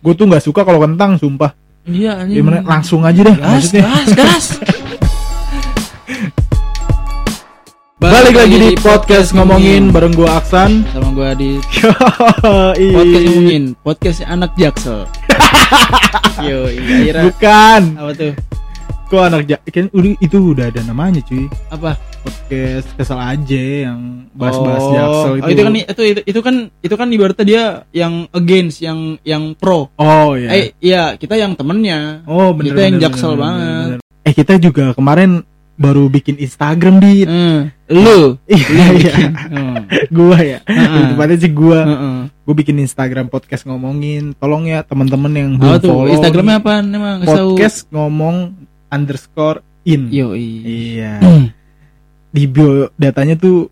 gue tuh nggak suka kalau kentang sumpah. Iya anjing. gimana? Langsung aja deh Gas, maksudnya gas, gas. balik lagi di podcast ngomongin bareng gue Aksan. Sama gua di podcast ngomongin. Podcast anak jaksel. Yo, iya bukan. Apa tuh? Kok anak jak kan itu udah ada namanya cuy Apa? podcast kesel aja yang bahas-bahas Oh. jaksel Oh, itu kan itu, itu itu kan itu kan ibaratnya dia yang against, yang yang pro. oh ya Eh, iya, kita yang temennya. oh bener kita yang bener, jaksel bener, banget. bener, bener. eh kita juga kemarin baru bikin Instagram di Hmm. Lu. iya iya Hmm. gua ya Heeh. tempatnya sih gua Heeh. gue bikin Instagram podcast ngomongin tolong ya teman-teman yang belum tuh? follow Instagramnya apa? Emang podcast ngomong underscore in Yo, iya di bio datanya tuh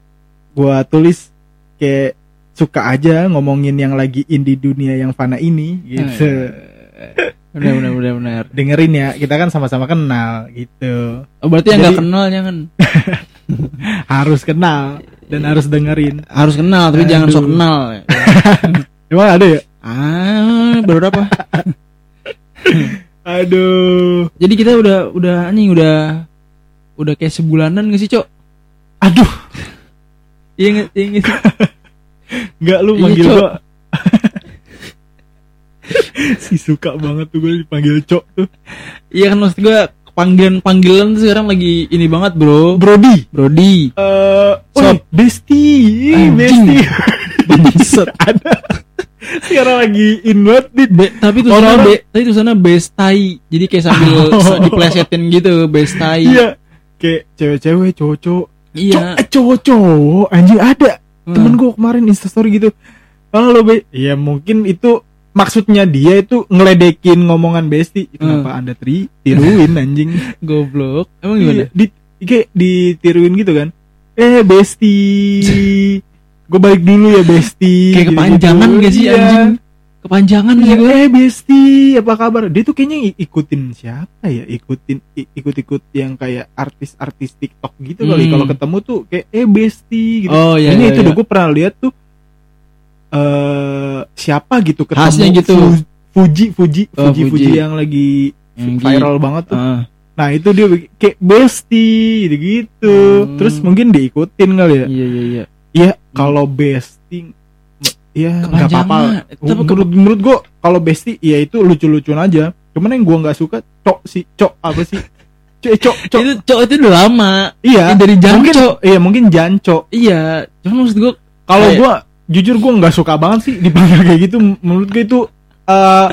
gua tulis kayak suka aja ngomongin yang lagi in di dunia yang fana ini gitu benar benar benar benar. dengerin ya kita kan sama-sama kenal gitu Oh, berarti yang nggak Jadi- kenal jangan. harus kenal dan harus dengerin Harus kenal tapi jangan sok Aduh. kenal. emang ada ya Ah, berapa? Aduh Jadi kita udah udah anjing udah udah kayak sebulanan gak sih, Cok? aduh Iya nggak iya nggak sih? nggak lu Iya, manggil gua si suka banget tuh gue dipanggil cok tuh Iya kan maksud gua panggilan-panggilan tuh sekarang lagi ini banget, Bro. Brody Brody. eh Sob. oh, Besti, Anjing. Besti. Bangsat. ada. Sekarang lagi in banget nih. Be- tapi tuh sana be, tapi tuh sana bestai. Jadi kayak sambil Oh. diplesetin gitu, bestai. Iya. Kayak cewek-cewek, cowok-cowok. Iya. Eh, Cowok-cowok, anjing ada. Hmm. Temen gue kemarin instastory gitu. Halo, Be. Iya, mungkin itu maksudnya dia itu ngeledekin ngomongan Besti. Kenapa Anda tri tiruin anjing? Goblok. Emang gimana? Iya, di kayak ditiruin gitu kan. Eh, Besti. gue balik dulu ya, Besti. Kayak kepanjangan Gitu-gitu. gak sih Iya. anjing? Kepanjangan Iya, gitu. eh Besti, apa kabar? Dia tuh kayaknya ikutin siapa ya? Ikutin ikut-ikut yang kayak artis-artis TikTok gitu kali. Hmm. Kalau ketemu tuh kayak eh Besti gitu. Oh iya. Ini iya, itu iya. udah gue pernah lihat tuh eh siapa gitu ketemu Khasnya gitu. Fu- Fuji, Fuji, Oh, Fuji, Fuji, Fuji. yang lagi Yang viral banget tuh. Ah. Nah, itu dia kayak Besti gitu. Hmm. Terus mungkin diikutin kali ya. Iya iya iya. Iya, kalau Besti m- ya nggak apa-apa. Menurut menurut gua kalau Besti ya itu lucu-lucuan aja. Cuman yang gua nggak suka cok si cok apa sih? Cok cok cok. Itu cowok itu udah lama. Iya. Yang dari Mungkin janco. iya mungkin janco. Iya. Cuman maksud gua Kalau gua jujur gua nggak suka banget sih dipanggil kayak gitu. Menurut gua itu eh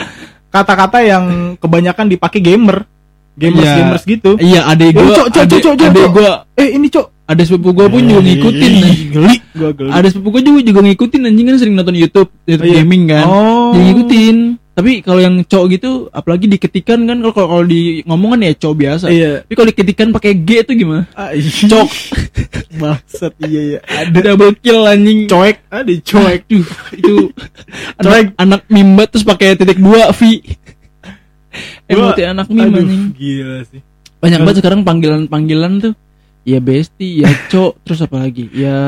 kata-kata yang kebanyakan dipakai gamer. Gamers Iya. gamers gitu. iya adek Eh, gua, cok, cok, cok, cok, cok. gua, Eh ini cok. Ada sepupu gua pun juga ngikutin. Ih, nah. Geli. Gua geli. Ada sepupu gua juga juga ngikutin anjing kan sering nonton YouTube, YouTube Oh, iya. gaming kan. Oh. Dia ngikutin. Tapi kalau yang cowok gitu apalagi diketikan kan kalau kalau di ngomongan ya cowok biasa. Iya. Tapi kalau diketikan pakai G itu gimana? Ah, Cok. Bangsat iya ya. Ada double kill anjing. Coek, ada coek. Aduh, itu anak, anak mimba terus pakai titik dua V. Gua- Emot anak mimba Aduh, anjing. gila sih. Banyak banget sekarang panggilan-panggilan tuh. Ya besti, ya cok, terus apa lagi? Ya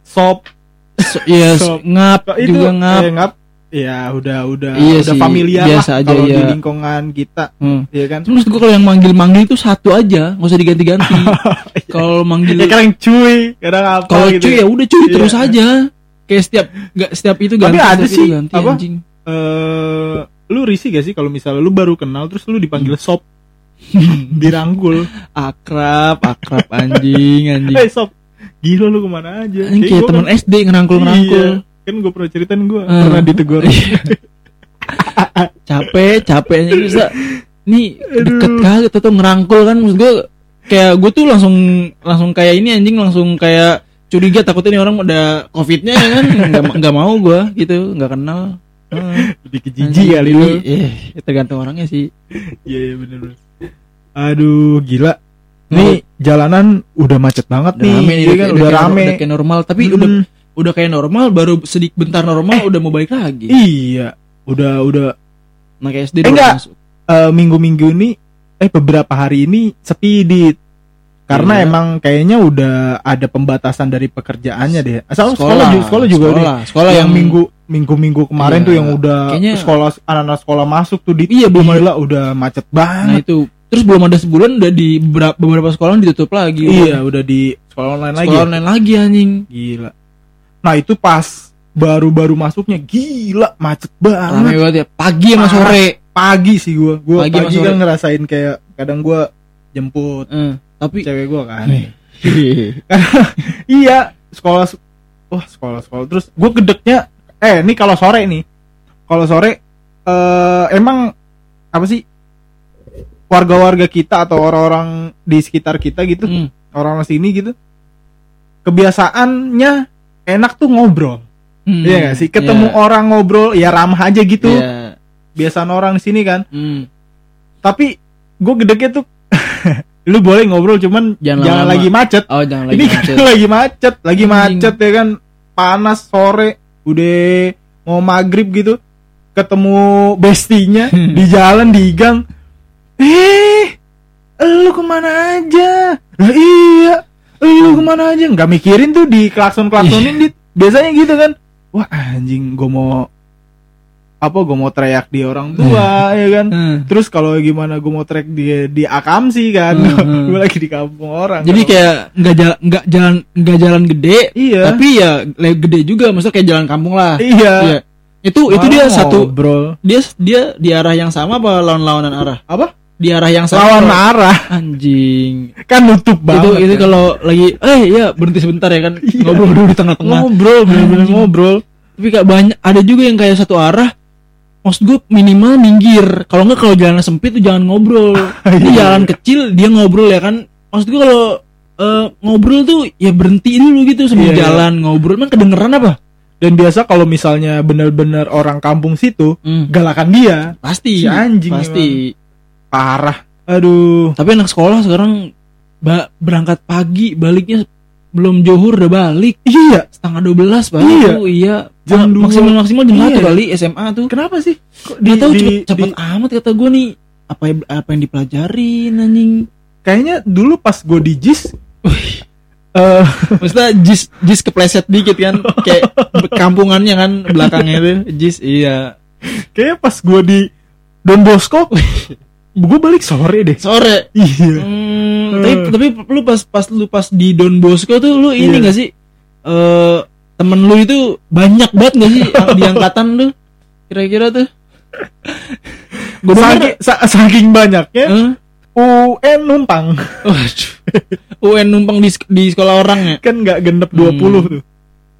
Sop, so- ya Sop. ngap itu juga ngap. eh, ngap. Ya udah udah Iya udah sih, familiar biasa lah aja, kalau di iya. lingkungan kita, Hmm. ya kan. Terus gue kalau yang manggil-manggil itu satu aja, nggak usah diganti-ganti. kalau manggil Ya kadang cuy, kadang apa kalau gitu. cuy ya udah cuy Iya. terus aja. Kayak setiap nggak setiap itu Tapi ganti. ada setiap sih, ganti, apa? anjing. Eh, lu risih gak sih kalau misalnya lu baru kenal terus lu dipanggil Hmm. sop dirangkul. Akrab, akrab anjing, anjing. eh sop gila lu ke mana aja? Anjing kayak teman kan- SD ngerangkul-ngerangkul. iya, kan gue pernah ceritain gue Eh. pernah ditegur. Capek capek anjing bisa nih deket kagak atau ngerangkul kan. Maksud gue kayak gue tuh langsung langsung kayak ini anjing langsung kayak curiga. Takutnya nih orang ada covidnya ya kan. Nggak nggak mau gue gitu. Nggak kenal. Heeh. lebih kejiji kali lu. Eh tergantung orangnya sih. Iya iya bener bener aduh gila nih jalanan udah macet banget udah nih, rame nih iya kan? kayak- udah kayak- rame udah kayak normal tapi Hmm. udah udah kayak normal baru sedikit bentar normal udah mau balik lagi iya udah udah nah kayak SD Eh, enggak. masuk. eh, minggu-minggu ini eh beberapa hari ini sepi di karena Iya. emang kayaknya udah ada pembatasan dari pekerjaannya deh. Asal sekolah, juga sekolah juga sekolah, udah. sekolah yang yang minggu minggu minggu kemarin Iya. tuh yang udah Kayaknya- sekolah anak-anak sekolah masuk tuh di Iya, belum gila, udah macet Nah banget. itu terus belum ada sebulan udah di beberapa, beberapa sekolah ditutup lagi. iya, udah di sekolah online lagi. Sekolah ya? online lagi anjing. Gila. Nah, itu pas baru-baru masuknya gila macet banget. banget ya. Pagi sama sore. Pagi sih gua. Gua Pagi pagi, kan ngerasain kayak kadang gua jemput Eh, tapi cewek gua kan. Iya, sekolah wah, sekolah-sekolah terus gua gedeknya eh ini kalau sore nih. Kalau sore eh emang apa sih warga-warga kita atau orang-orang di sekitar kita gitu, Hmm. orang-orang sini gitu. Kebiasaannya enak tuh ngobrol. Hmm. Iya gak sih? Ketemu Iya. orang ngobrol ya ramah aja gitu. Iya. Biasaan orang di sini kan. Hmm. Tapi gue gedeknya tuh lu boleh ngobrol cuman Jangan jangan, lagi macet. Oh jangan lagi Ini macet. kan lagi macet, lagi Anjing. macet ya kan. Panas sore, udah mau maghrib gitu. Ketemu bestinya di jalan di gang. Eh, lu ke mana aja? Lah iya, lu ke mana aja? Nggak mikirin tuh di klakson klaksonin Iya. dit. Biasanya gitu kan. Wah anjing, gue mau apa? Gue mau teriak di orang tua ya kan. Hmm. Terus kalau gimana gue mau track di di akamsi kan, Hmm, hmm. gue lagi di kampung orang. Jadi Kalau- kayak nggak jalan nggak jalan nggak jalan gede, iya, tapi ya gede juga, maksudnya kayak jalan kampung lah. iya. Iya. Itu itu dia Malah satu ngobrol. dia dia di arah yang sama apa lawan-lawanan arah? apa? Di arah yang sama. Lawan arah Anjing. kan nutup itu banget. itu kan. kalau lagi eh ya berhenti sebentar ya kan Iya. ngobrol dulu di tengah-tengah. ngobrol, bener-bener ngobrol. Tapi kayak banyak ada juga yang kayak satu arah. Maksud gue minimal minggir. Kalau nggak kalau jalan sempit tuh jangan ngobrol. Ini Iya. jalan kecil dia ngobrol ya kan. Maksud gue kalau eh, ngobrol tuh ya berhenti dulu gitu sebelum Iya, iya. jalan ngobrol. Emang kedengeran apa? Dan biasa kalau misalnya bener-bener orang kampung situ, Hmm, galakan dia pasti. Si anjing pasti. Parah. Aduh. Tapi anak sekolah sekarang ba- berangkat pagi, baliknya belum johur udah balik. Iya. Setengah 12 baru Iya. iya. Jam Ma- dua. maksimal maksimal jam Iya. 1 kali SMA tuh. Kenapa sih? Kok Dia tahu cepet, di- cepet amat kata gue nih. Apa yang- apa yang dipelajarin anjing? kayaknya dulu pas gue di JIS eh Maksudnya jis jis kepleset dikit kan kayak kampungannya kan belakangnya itu jis iya. kayaknya pas gue di Don Bosco gue balik sore deh. Sore. Iya. Hmm, Eh. tapi tapi lu pas pas lu pas di Don Bosco tuh lu ini Iya. gak sih eh temen lu itu banyak banget gak sih di angkatan lu kira-kira tuh gue Saking, sa- saking banyaknya Hah? UN numpang Waduh. UN numpang di, di sekolah orang ya kan nggak genep 20 Hmm. tuh.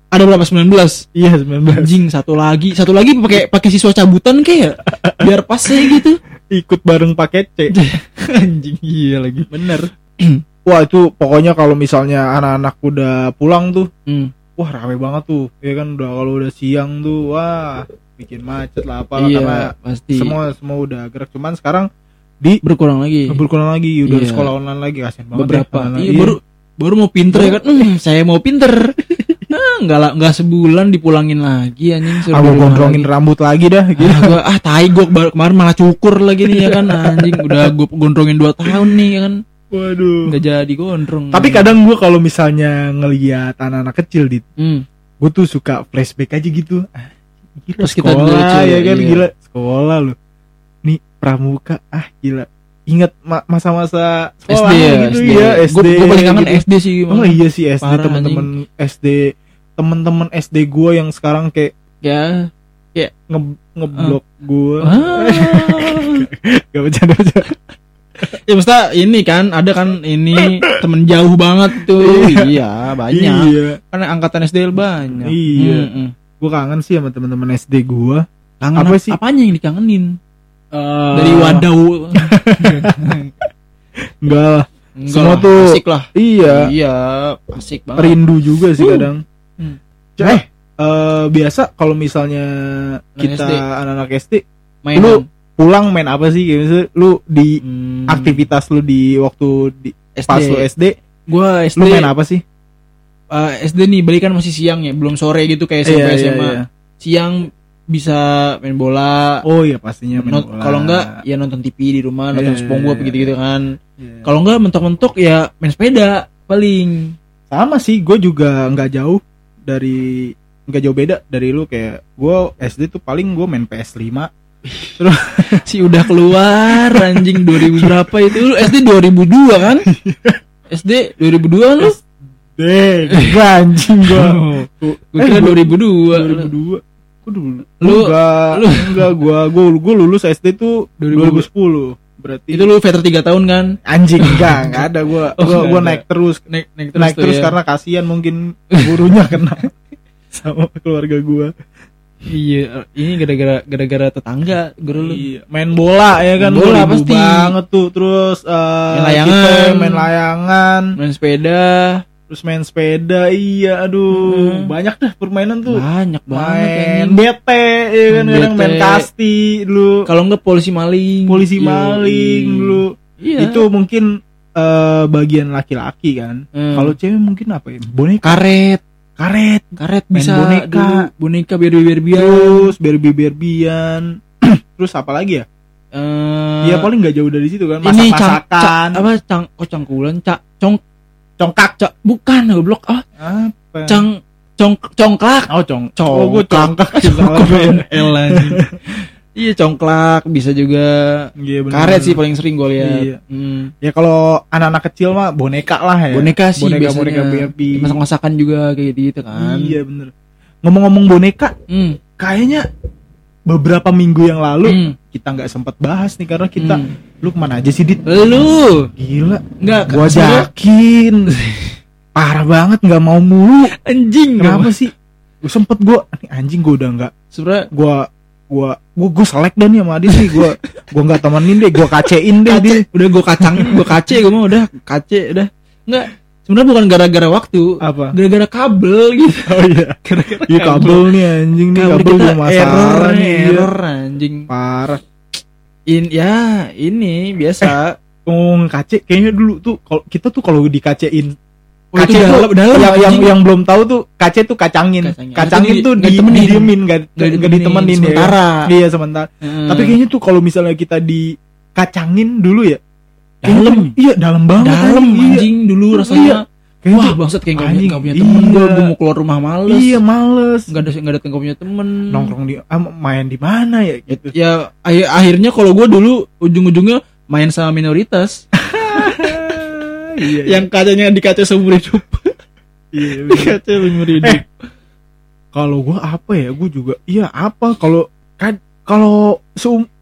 ada berapa 19 Iya 19. anjing satu lagi satu lagi pakai pakai siswa cabutan kayak biar pas aja gitu Ikut bareng paket C. anjing iya lagi Bener. Wah itu pokoknya kalau misalnya anak-anak udah pulang tuh, Hmm. wah rame banget tuh. Ya kan udah kalau udah siang tuh, wah bikin macet lah apa iya karena pasti semua semua udah gerak. Cuman sekarang di berkurang lagi berkurang lagi, udah Iya. sekolah online lagi kasian banget. beberapa ya, iya, baru baru mau pinter ya kan Hmm, saya mau pinter nah, nggak lah nggak sebulan dipulangin lagi anjing suruh Aku di rumah gondrongin lagi. rambut lagi dah gitu. ah, gua, ah tai gua baru kemarin malah cukur lagi nih ya kan anjing udah gua gondrongin 2 tahun nih ya kan Waduh. nggak jadi gondrong Tapi kadang gua kalau misalnya ngeliat anak-anak kecil di hmm. gue tuh suka flashback aja gitu ah, gila kita sekolah dulu kecil, ya kan iya. gila sekolah lu nih pramuka ah gila ingat ma- masa-masa sekolah SD ya gitu SD. ya SD gua paling kangen gitu. SD sih oh iya sih SD teman-teman SD teman-teman SD gua yang sekarang kayak ya. Nge ngeblok gua. Ah. gak bercanda bercanda. Ya maksudnya ini kan ada kan ini temen jauh banget tuh. Iya. Banyak. Iya. Karena angkatan SD banyak. Iya. Mm-mm. gua kangen sih sama teman-teman SD gua. Kangen Apa apa sih? apanya yang dikangenin Eh, dari wadau enggak lah. Enggak Semua lah, tuh- asik lah. iya. Iya asik banget. Rindu juga sih Uh. kadang. Hmm. Cek, eh. eh, biasa kalau misalnya Anak kita anak-anak SD mainan lu pulang main apa sih? Kayak misalnya lu di Hmm, aktivitas lu di waktu di SD. pas lu SD gua SD lu main apa sih? Eh, SD nih balikan masih siang ya belum sore gitu kayak SMP Iya, iya, SMA iya. siang bisa main bola. Oh iya pastinya main Non- bola. Kalau enggak ya nonton TV di rumah, nonton Iya, SpongeBob iya, gitu-gitu kan. Iya. Kalau enggak mentok-mentok ya main sepeda paling. sama sih gue juga nggak jauh dari nggak jauh beda dari lu kayak gue SD tuh paling gue main PS5 si udah keluar anjing 2000 berapa itu lu SD 2002 kan SD 2002 lu deh anjing gue gue kira 2002 2002 Dulu Lu- enggak lu- enggak gue gue gue lulus SD tuh 2000. 2010 berarti itu lu veter 3 tahun kan anjing enggak enggak ada gue Oh, gue ada. naik terus naik naik naik tuh terus ya. karena kasihan mungkin gurunya kena sama keluarga gue iya ini gara-gara gara-gara tetangga guru lu Iya, main bola ya kan Main bola pasti. banget tuh terus eh, Main layangan. kita main layangan main sepeda terus main sepeda iya aduh. Hmm. banyak dah permainan tuh. Banyak banget main. BT ya kan? Main kadang main kasti dulu. Kalau enggak polisi maling. Polisi Yoi. maling dulu. Iya. Itu mungkin eh, bagian laki-laki kan. Hmm. kalau cewek mungkin apa ya? Boneka. Karet. Karet. Karet Main bisa boneka. dulu. boneka biar biar terus berbi berbian terus apa lagi ya? Iya paling nggak jauh dari situ kan. ini masak cang, masakan cang- apa cang oh cangkulan cak. Cong congkak cak bukan goblok. Ah apa? Cang cong congklak. Oh cong Congkak. oh gue gue L anjing. iya congklak. Bisa juga Iya, bener. karet sih paling sering gue lihat. Iya. Hmm. ya kalau anak-anak kecil mah boneka lah ya. Boneka sih boneka biasanya. boneka Barbie. Masak-masakan juga kayak gitu kan. Iya bener ngomong-ngomong boneka Hmm. kayaknya beberapa minggu yang lalu Hmm. kita nggak sempat bahas nih karena kita Hmm. lu ke mana aja sih dit? Lu? Gila. Nggak gua yakin. Parah banget nggak mau mulu. Anjing kenapa sih? Gue sempet gua anjing gua udah nggak sebenarnya gua gua gua gua selek dan ya sama Adit sih. Gua gua nggak temenin deh gua kacein deh kace udah gue kacangin gue kace gue mah udah kace udah. Nggak sebenarnya bukan gara-gara waktu apa? gara-gara kabel gitu. Oh iya. Gara-gara Iya kabel nih anjing nih kabel kita gua masalah error nih iya. error anjing. Parah. In ya ini biasa. Ngomong kace kayaknya dulu tuh kalau kita tuh kalau dikacein Oh, kace dalam- dalam, yang, yang yang belum tahu tuh kace tuh kacangin. Kacangin. kacangin tuh di- di, didiemin nggak Nggak nggak ditemenin ya. sementara. Iya sementara. Hmm. tapi kayaknya tuh kalau misalnya kita dikacangin dulu ya Dalam. tuh- iya dalam banget dalam anjing, iya. dulu rasanya. Iya. Kayaknya wah tuh- bangsat kayak nggak punya, nggak punya temen. iya. gue gue mau keluar rumah males. Iya males. Nggak ada nggak ada nggak punya temen. Nongkrong di ah, main di mana ya? Gitu ya akhir- akhirnya kalau gue dulu ujung-ujungnya main sama minoritas. Iya, yang kacanya dikaca seumur hidup. Iya, iya. dikaca seumur hidup. Eh, kalau gua apa ya? Gua juga iya apa? Kalau kan kalau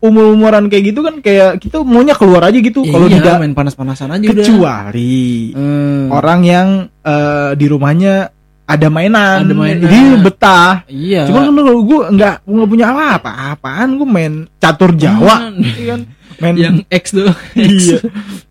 umur umuran kayak gitu kan kayak kita maunya keluar aja gitu. Ya kalau iya, tidak main panas-panasan aja udah. kecuali Hmm. orang yang eh, di rumahnya ada mainan, Ada mainan. jadi betah. Iya. Cuman kan kalau gua nggak nggak punya apa apaan gua main catur Jawa? Iya kan? Main yang X tuh iya.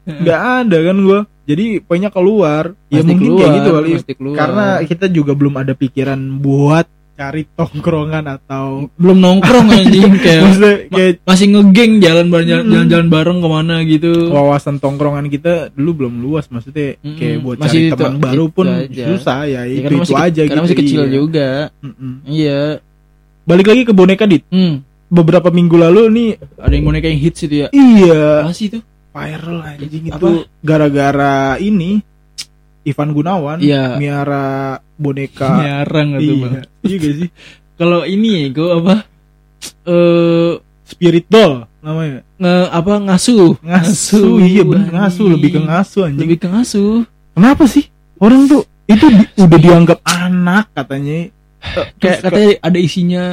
Nggak ada kan gua. Jadi pokoknya keluar. Ya Pasti mungkin kayak keluar, gitu kali. karena kita juga belum ada pikiran buat cari tongkrongan atau belum nongkrong anjing kayak maksudnya kayak masih ngegeng jalan bareng Mm. jalan-jalan bareng ke mana gitu wawasan tongkrongan kita dulu belum luas maksudnya Mm-mm. kayak buat Masih cari teman baru pun aja. susah ya, Ya, itu karena itu masih, aja karena gitu masih kecil iya. juga Mm-mm. iya balik lagi ke boneka dit hmm. beberapa minggu lalu nih ada yang boneka yang hits itu ya iya apa sih itu viral anjing Apa? itu gara-gara ini Ivan Gunawan Iya. miara boneka. Nyarang itu bang iya. Iya gak sih? Kalau ini gue apa? Eh Spirit Doll namanya. nge apa ngasuh ngasuh iya bener ngasuh lebih ke ngasuh anjing. Lebih ke ngasuh kenapa sih? Orang tuh itu di- udah dianggap anak katanya. Kayak Terus katanya ada isinya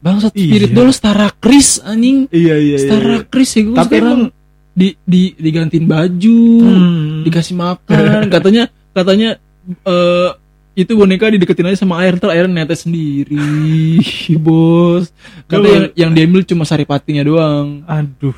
bangsat Iya. spirit dulu setara Chris anjing. Iya iya iya, setara iya. Chris ya gue tapi sekarang emang di di digantiin baju hmm, dikasih makan. Katanya katanya eh itu boneka dideketin aja sama air ntar air netes sendiri. Bos. Kata yang yang diambil cuma saripatinya doang. Aduh.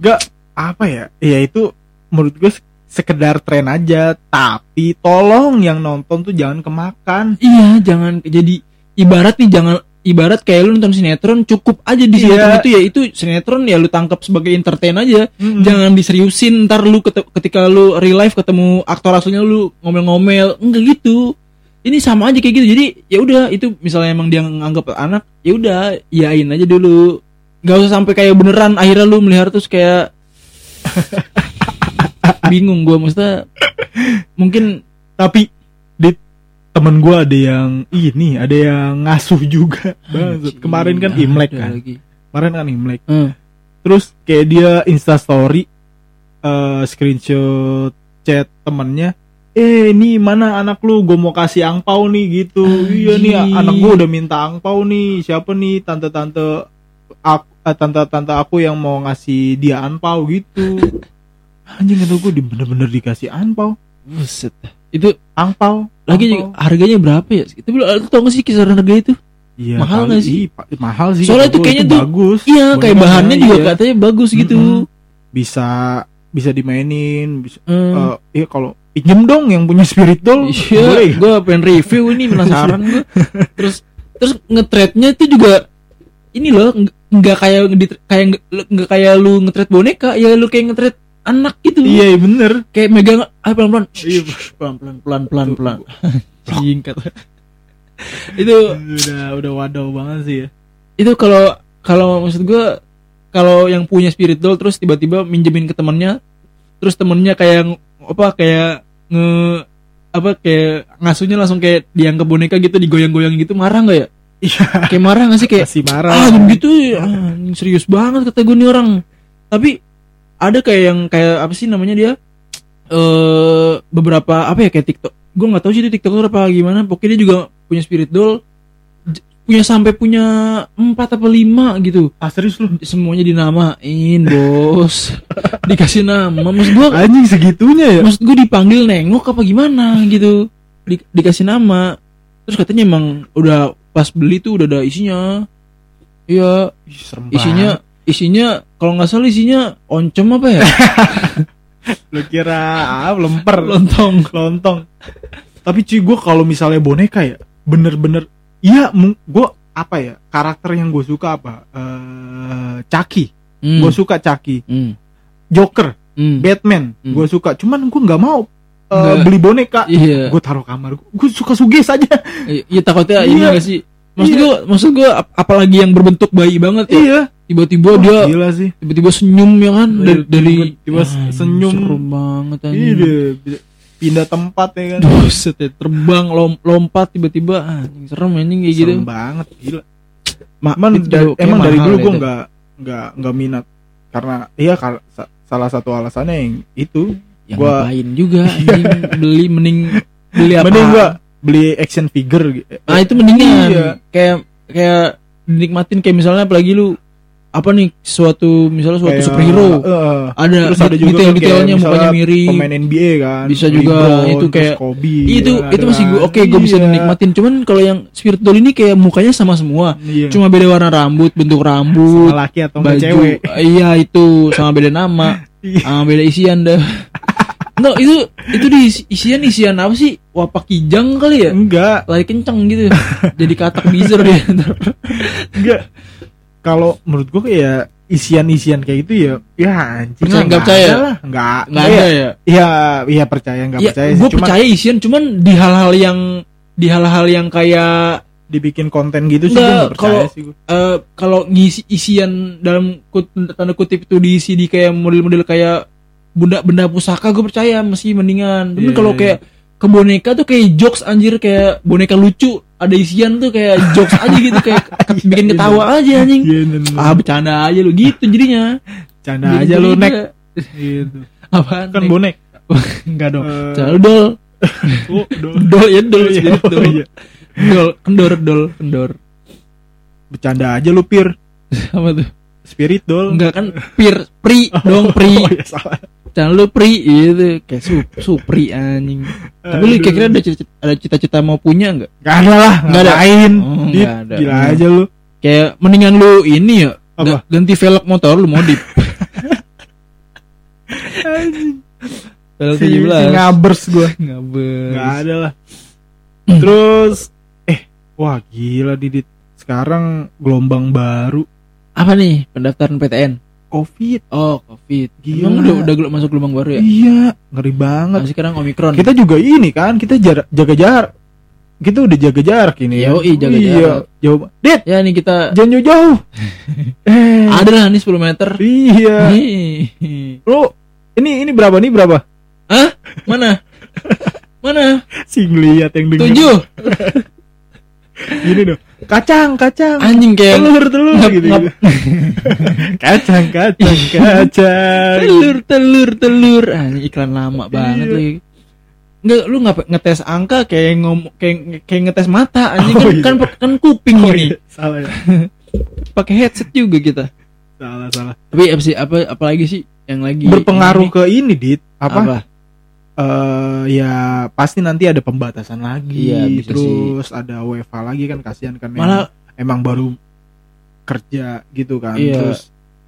Gak apa ya? Ya itu menurut gue se- sekedar tren aja. Tapi tolong yang nonton tuh jangan kemakan. Iya jangan jadi ibarat nih jangan ibarat kayak lu nonton sinetron cukup aja di Iya. sinetron itu ya. Itu sinetron ya lu tangkap sebagai entertain aja. Mm-mm. jangan diseriusin ntar lu ketika lu real life ketemu aktor aslinya lu ngomel-ngomel. Enggak gitu. Ini sama aja kayak gitu. Jadi ya udah itu misalnya emang dia nganggap anak ya udah yain aja dulu. Nggak usah sampai kayak beneran akhirnya lu melihara terus kayak bingung gua. Maksudnya mungkin tapi temen gua ada yang ini ada yang ngasuh juga. Bangsat. kemarin kan imlek kan? lagi. kemarin kan imlek. Eh, terus kayak dia insta story eh, screenshot chat temennya eh ini mana anak lu? Gue mau kasih angpau nih gitu. Iya nih anak gue udah minta angpau nih. Siapa nih? Tante tante aku tante tante aku yang mau ngasih dia angpau gitu. Anjing itu gue di bener-bener dikasih angpau. Buset. Itu angpau lagi juga harganya berapa ya itu lu lu tau gak sih kisaran harga itu Iya, mahal nggak sih? Ih, pa- mahal sih Soalnya gua, kayaknya itu tuh- bagus iya kayak bahannya juga iya. katanya bagus gitu Mm-mm. bisa bisa dimainin bisa Hmm. Eh, iya kalau pinjem dong yang punya spirit doll Iya, boleh gue pengen review ini penasaran gue. Terus terus ngetrednya itu juga ini loh nggak- kayak kayak nggak- kayak lu ngetred boneka, ya lu kayak ngetred anak gitu. iya iya, bener. Kayak megang ah pelan pelan, Iya. pelan pelan pelan. Singkat. itu udah udah wadaw banget sih ya. itu kalau kalau maksud gue kalau yang punya spirit doll terus tiba-tiba minjemin ke temannya terus temennya kayak apa kayak nge apa kayak ngasuhnya langsung kayak dianggap boneka gitu digoyang-goyang gitu marah nggak ya? Iya. Kayak marah nggak sih? Kayak masih marah. Ah gitu ya. Ah, serius banget kata gue nih orang. Tapi ada kayak yang kayak apa sih namanya dia? Eh beberapa apa ya kayak TikTok. Gue nggak tahu sih itu TikTok apa gimana. Pokoknya dia juga punya spirit doll. Punya sampai punya empat apa lima gitu. Ah serius lu? Semuanya dinamain bos. Dikasih nama. Maksud gue anjing segitunya ya? Maksud gue dipanggil nengok apa gimana gitu. Di- dikasih nama. Terus katanya emang udah pas beli tuh udah ada isinya. Iya. Isinya isinya kalau nggak salah isinya oncom apa ya? Lu kira ah, lemper. Lontong. Lontong. Tapi cuy gue kalau misalnya boneka ya bener-bener iya gue apa ya karakter yang gue suka apa? Eh Chucky. Hmm. gue suka Chucky. Hmm. Joker. Hmm. Batman. Hmm. gue suka. Cuman gue nggak mau Nggak. beli boneka. Iya. Gue taruh kamar. Gue suka suges aja. I- iya takutnya ini Iya. gak sih maksud Iya. gue maksud gue ap- apalagi yang berbentuk bayi banget ya. Iya. Tiba-tiba Wah, dia gila sih. tiba-tiba senyum ya kan? Iya, dari, dari tiba-tiba Ah, senyum. serem banget iya anjing bisa pindah tempat ya kan? Buset ya, terbang lom- lompat tiba-tiba anjing serem anjing kayak gitu. Serem banget gila. Ma- Emang, itu da- emang dari dulu ya gue nggak nggak nggak minat. Karena iya kar- sa- salah satu alasannya yang itu ya gua- ngapain juga anjing beli mending beli apa? mending gua beli action figure gitu. Nah, itu mendingan Iya. kayak kayak dinikmatin kayak misalnya apalagi lu apa nih suatu misalnya suatu Kayak, superhero eh, ada, terus ada juga detail-detailnya kayak mukanya mirip pemain NBA kan Bisa juga LeBron, itu kayak- Kobe itu ya, itu masih gue oke gue bisa Iya. nikmatin cuman kalau yang spirit doll ini kayak mukanya sama semua iya. cuma beda warna rambut bentuk rambut sama laki atau baju cewek iya itu sama beda nama Iya. sama beda isian dah no itu itu di isi- isian isian apa sih? Wapak kijang kali ya? Enggak. Lari kenceng gitu jadi katak bizer dia. Enggak. Kalau menurut gua kayak isian-isian kayak gitu ya ya anjing. Percaya nggak percaya? ada lah. Enggak nggak ada ya? Iya, iya percaya nggak ya percaya gue Cuman percaya isian cuman di hal-hal yang di hal-hal yang kayak dibikin konten gitu sih gue Nggak, nggak percaya kalau- sih gue. eh kalau ngisi isian dalam kut, tanda kutip itu diisi di kayak model-model kayak benda benda pusaka gue percaya masih mendingan. Tapi Iya, kalau iya. kayak ke boneka tuh kayak jokes anjir kayak boneka lucu ada isian tuh kayak jokes aja gitu kayak ke- bikin ketawa aja anjing. Iya. Ah bercanda aja lu gitu jadinya. Canda Jadi aja lu nek. Gitu. Apaan? Kan Nek? bonek. Enggak dong. Eh, Jangan lu dol. oh, dol. Dol ya dol Oh, iya. spirit Oh, dol. iya. Dol, kendor dol, kendor. Bercanda aja lu pir. Apa tuh? Spirit dol. Enggak kan pir, pri dong pri. Oh, iya, salah. Jangan lu pri itu kayak su, supri anjing. Tapi lu kira-kira ada cita, ada cita-cita mau punya nggak? Nggak ada lah, Nggak ada. ngapain? Oh, Dit, ada. Gila Hmm. aja lu. Kayak mendingan lu ini ya Apa? ga- ganti velg motor lu modif. velg Si, si 17. ngabers gue. Ngabers. Nggak ada lah. Terus eh wah gila Didit. Sekarang gelombang baru Apa nih pendaftaran PTN? Covid. Oh, Covid. Gila. Emang udah udah masuk gelombang baru ya? Iya, ngeri banget. Nah, sekarang Omikron. Kita juga ini kan, kita jar- jaga jarak. kita udah jaga jarak ini ya. Yoi, jaga iya, jarak. jauh. Dit, Ya nih kita jangan jauh-jauh. eh, ada lah nih 10 meter. iya. Lu ini ini berapa nih berapa? Hah? Mana? Mana? Sing lihat yang denger. Tujuh. Gini dong. Kacang, kacang. Anjing kayak telur, telur ngap- gitu. ngap- gitu. kacang, kacang, kacang. telur, telur, telur. Ini iklan lama banget Iya. lagi. Enggak, lu ngapa ngetes angka kayak ngom kayak kayak ngetes mata anjing Oh, kan, iya. kan kan kuping Oh, ini. iya, salah ya. Pakai headset juga kita. Salah, salah. Tapi apa sih apa apalagi sih yang lagi Berpengaruh ini? ke ini, Dit. Apa? apa? Eh ya pasti nanti ada pembatasan lagi Iya, bisa terus ada WFH lagi kan kasihan kan Malah emang, emang baru kerja gitu kan Iya. terus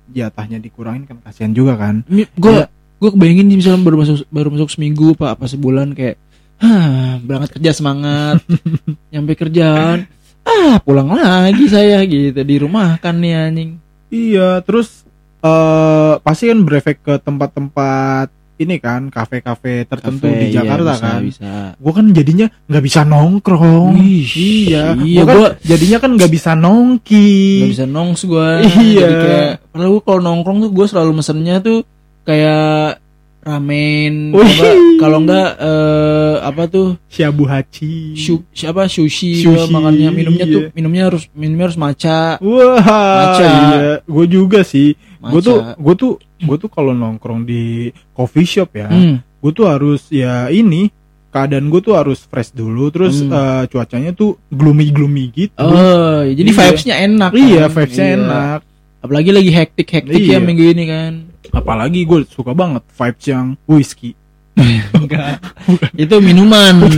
jatahnya dikurangin kan kasihan juga kan. Gue gue kebayangin nih misalnya baru masuk baru masuk seminggu pak apa sebulan kayak Hah, berangkat kerja semangat nyampe kerjaan. Ah pulang lagi saya gitu di rumah kan nih anjing. Iya terus eh pasti kan berefek ke tempat-tempat ini kan kafe-kafe tertentu Kafe, di iya, Jakarta bisa, kan bisa. gue kan jadinya nggak bisa nongkrong iya, iya, gua kan gua- jadinya kan nggak bisa nongki nggak bisa nongs gue Iya. jadi kayak padahal gue kalau nongkrong tuh gue selalu mesennya tuh kayak ramen kalau enggak eh, apa tuh Shabu Hachi shu, siapa sushi, Sushi, gua makannya minumnya tuh iya. minumnya harus minumnya harus maca Wah, Maca. iya. Gue juga sih. Gue tuh, gue tuh, gue tuh kalau nongkrong di coffee shop ya, Hmm. gue tuh harus ya ini keadaan gue tuh harus fresh dulu, terus Hmm. eh, cuacanya tuh gloomy gloomy gitu. Oh, jadi Iya. vibes-nya enak. iya, kan? vibesnya Iya. enak. Apalagi lagi hektik-hektik ya Iya. minggu ini kan. Apalagi gue suka banget vibes yang whisky. Enggak. Itu minuman.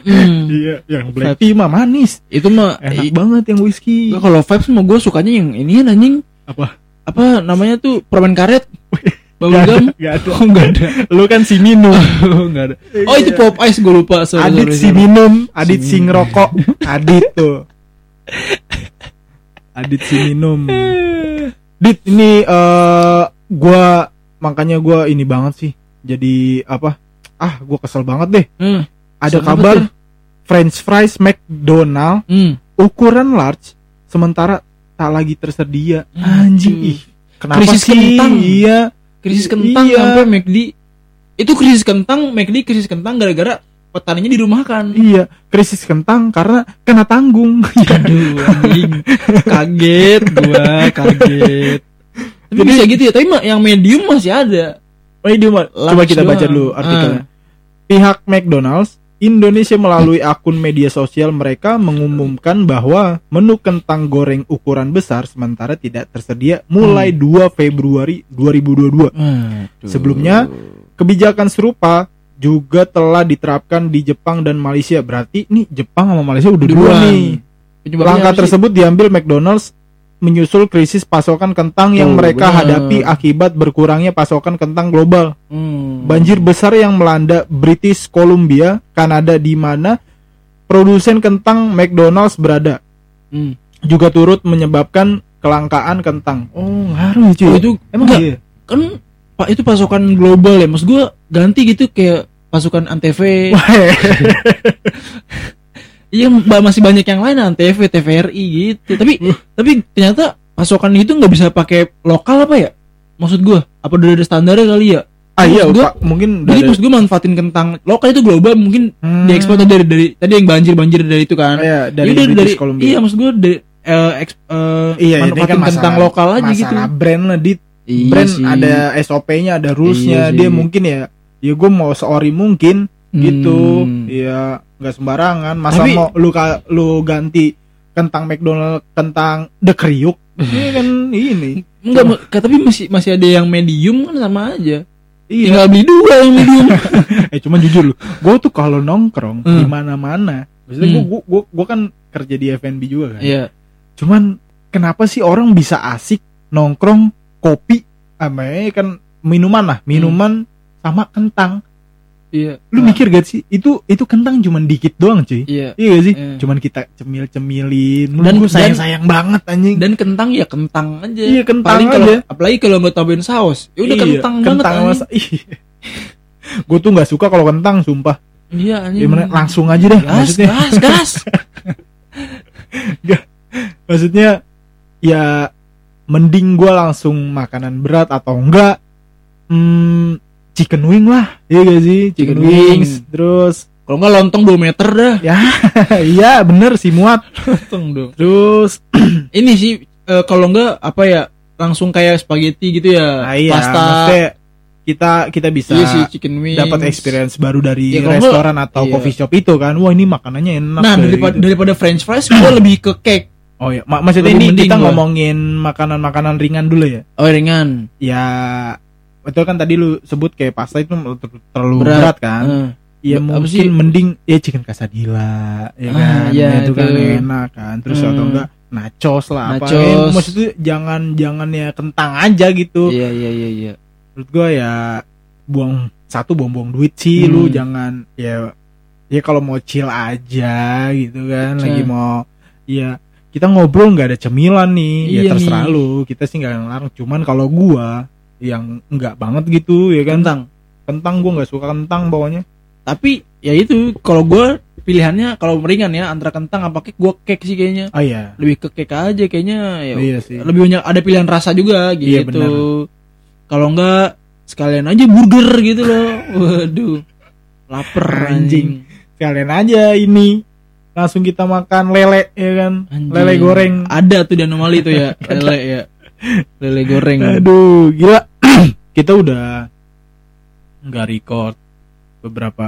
Iya, yang black Vibes. tea mah manis. Itu mah Enak banget yang whisky. Enggak, kalau vibes mah gue sukanya yang ini anjing. Apa? Apa namanya tuh permen karet? Gak ada, Bubblegum? gak ada. Oh, enggak ada. Lu kan si minum. Oh, ada. Oh, itu pop ice gue lupa. Sorry, Adit sorry, si sorry. minum, Adit Si si ngerokok, Adit tuh. Adit si minum. Dit ini eh gua makanya gua ini banget sih. Jadi apa? Ah, gua kesel banget deh. Hmm. Ada kabar banget French fries McDonald Hmm. ukuran large sementara tak lagi tersedia. Hmm, Anjing cuy. ih. Kenapa Krisis sih? kentang. Iya. Krisis kentang Iya. sampai McD. Itu krisis kentang, McD krisis kentang gara-gara petaninya dirumahkan. Iya, krisis kentang karena kena tanggung. Aduh, anjing. Kaget gua, kaget. Tapi Jadi- bisa gitu ya, tapi yang medium masih ada. Mah. Coba kita baca dulu artikelnya. Ah. Pihak McDonald's Indonesia melalui akun media sosial mereka mengumumkan bahwa menu kentang goreng ukuran besar sementara tidak tersedia mulai 2 Februari 2022. Aduh. Sebelumnya, Kebijakan serupa juga telah diterapkan di Jepang dan Malaysia. Berarti nih Jepang sama Malaysia udah dua nih. Langkah tersebut diambil McDonald's menyusul krisis pasokan kentang yang Tuh, mereka bener. hadapi akibat berkurangnya pasokan kentang global. Hmm. Banjir besar yang melanda British Columbia, Kanada di mana produsen kentang McDonald's berada Hmm. juga turut menyebabkan kelangkaan kentang. Oh, ngaruh cuy. Oh, itu emang enggak. iya. Kan Pak itu pasokan global ya. Maksud gua ganti gitu kayak pasukan Antv. Iya, masih banyak yang lain Antv, TVRI gitu. Tapi tapi ternyata pasokan itu nggak bisa pakai lokal apa ya? Maksud gua, apa udah ada standarnya kali ya? ah iya, gua- Pak, mungkin Jadi dari- maksud gue manfaatin kentang lokal itu global mungkin Hmm. diekspor dari dari tadi yang banjir banjir dari itu kan. Oh, iya, dari dari Columbia. iya maksud gue dari eh, eks- eh, Iya, manfaatin kan kentang masalah- lokal aja gitu. masalah brand lah di Iya brand sih. ada SOP-nya, ada rules-nya. Iya dia sih. mungkin ya, ya gue mau seori mungkin gitu. Hmm. Ya nggak sembarangan. Masa Tapi- mau lu lu ganti kentang McDonald kentang The Kriuk? ini kan ini. Enggak, tapi masih masih ada yang medium kan sama aja. Iya. Tinggal beli dua yang medium. eh cuman jujur lu, gue tuh kalau nongkrong Hmm. di mana-mana, maksudnya gue Hmm. gua, gua, gua kan kerja di F&B juga kan. Iya. Cuman kenapa sih orang bisa asik nongkrong kopi sama kan minuman lah, minuman sama kentang. Iya. Lu mikir gak sih itu itu kentang cuman dikit doang cuy. Iya. Iya gak sih? Iya. Cuman kita cemil-cemilin. Dan- gue sayang-sayang banget anjing. Dan kentang ya kentang aja. Iya, kentang Paling aja. apalagi kalau nggak tambahin saus, ya udah Iya, kentang, banget. kentang mas. Iya. gue tuh nggak suka kalau kentang sumpah. Iya anjing. Gimana langsung aja deh Gas, maksudnya. gas, gas. Maksudnya ya mending gua langsung makanan berat atau enggak hmm, chicken wing lah. Iya gak sih? Chicken, Chicken wing. wings. Terus Kalau nggak lontong 2 meter dah. ya iya bener sih muat. Lontong dong. Terus Ini sih eh, kalau nggak apa ya langsung kayak spaghetti gitu ya. nah iya, Pasta. kita kita bisa Iya sih chicken wings. dapat experience baru dari Ya, restoran atau iya. coffee shop itu kan. Wah, ini makanannya enak. Nah daripada gitu. daripada French fries gue lebih ke cake. Oh Ma- maksudnya Lebih ini kita gua. ngomongin makanan-makanan ringan dulu ya. Oh ringan. Ya betul kan tadi lu sebut kayak pasta itu ter- terlalu Berat. berat, kan. Eh, Ya Apa mungkin sih? mending ya chicken quesadilla ya Ah, kan. iya, itu kan itu. enak kan. Terus Hmm. atau enggak nachos lah apa. Nachos. Eh, maksudnya jangan jangan ya kentang aja gitu. Iya iya iya iya. Menurut gua ya buang satu buang-buang duit sih Hmm. lu jangan ya ya kalau mau chill aja gitu kan Cah. lagi mau ya kita ngobrol nggak ada cemilan nih ya Iya terserah nih. lu kita sih nggak ngelarang cuman kalau gua yang enggak banget gitu ya kan Kentang. kentang gua nggak suka kentang bawahnya Tapi ya itu kalau gue pilihannya kalau ringan ya antara kentang apa cake gue cake sih kayaknya. oh iya Lebih ke cake aja kayaknya ya. iya sih Lebih banyak ada pilihan rasa juga gitu. Iya. Kalau enggak sekalian aja burger gitu loh. Waduh. Lapar Anjing. anjing. kalian aja ini langsung kita makan lele ya kan Anjing. lele goreng Ada tuh di anomali tuh ya, lele ya. Lele goreng. aduh gila kita udah nggak record beberapa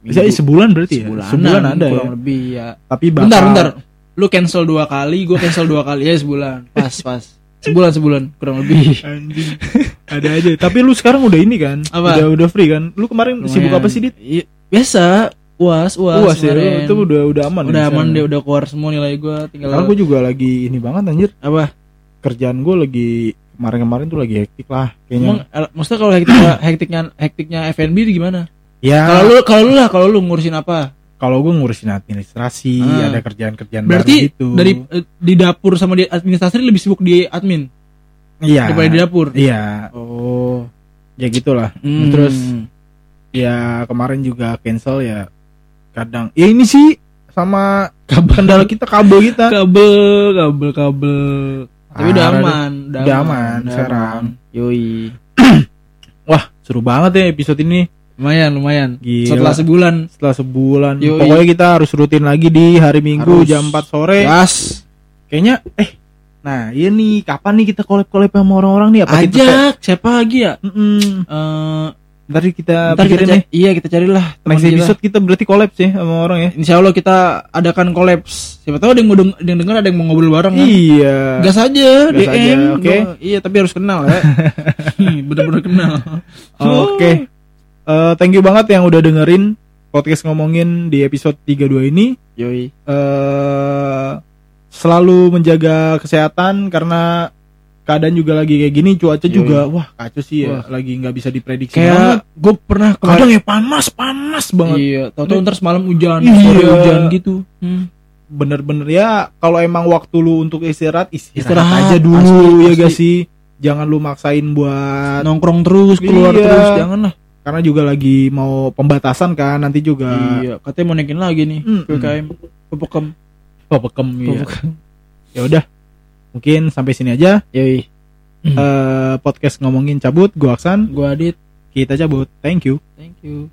bisa Minggu. sebulan berarti ya sebulan ada ya kurang lebih ya. tapi bakal Bentar, bentar. Lu cancel dua kali, gue cancel dua kali ya sebulan. Pas, pas. Sebulan sebulan kurang lebih. anjing ada aja tapi lu sekarang udah ini kan Apa? udah udah free kan lu kemarin sibuk Lumayan. apa sih dit Iya, Biasa, uas, uas. Uas ya itu udah udah aman udah ya aman sekarang? deh, udah keluar semua nilai gue tinggal gue juga lagi ini banget anjir apa? kerjaan gue lagi kemarin-kemarin tuh lagi hektik lah kayaknya Emang maksudnya kalau hektiknya hektiknya hektiknya FNB itu gimana? ya Kalau lu kalau lu lah kalau lu ngurusin apa? kalau gue ngurusin administrasi Ah. ada kerjaan-kerjaan Berarti baru gitu dari eh, di dapur sama di administrasi lebih sibuk di admin iya daripada di dapur. iya Oh. ya gitulah Hmm. terus ya kemarin juga cancel ya kadang ya ini sih sama kabel kendala kita kabel kita kabel kabel kabel. Tapi udah aman, Udah aman sekarang. Yoi. wah seru banget ya episode ini Lumayan, lumayan. Gila. Setelah sebulan. setelah sebulan Yoi. pokoknya kita harus rutin lagi di hari minggu Harus. jam 4 sore Gas. kayaknya eh nah iya nih kapan nih kita collab collab sama orang-orang nih apa kita Ajak siapa lagi ya? Mm-mm. Eh, ntar kita ntar kita pikirin nih cari, iya kita carilah next kita. episode kita berarti collab sih sama orang ya Insya Allah kita adakan kolaps. Siapa tahu ada yang mau deng- ada yang dengar ada yang mau ngobrol bareng kan? iya Gas aja, Gas DM. aja, oke. Gua- Iya, tapi harus kenal ya. Bener-bener kenal. oke Eh, thank you banget yang udah dengerin podcast ngomongin di episode 32 ini Yoi. eh selalu menjaga kesehatan karena keadaan juga lagi kayak gini cuaca juga wah kacau sih ya Wah. lagi nggak bisa diprediksi. Kayak gue pernah kadang ya panas panas banget Iya, tahu-tahu ntar semalam hujan, Iya. sore hujan gitu. Hmm. bener-bener ya kalau emang waktu lu untuk istirahat istirahat, Istirahat, aja dulu asli, ya asli. gak sih jangan lu maksain buat Nongkrong terus, keluar Iya. terus, jangan lah. karena juga lagi mau pembatasan kan nanti juga Iya, katanya mau naikin lagi nih Mm-mm. PPKM. PPKM. pepekem iya. PPKM. ya udah mungkin sampai sini aja Yoi. Eh, podcast ngomongin cabut gua Aksan Gua Adit. kita cabut thank you Thank you.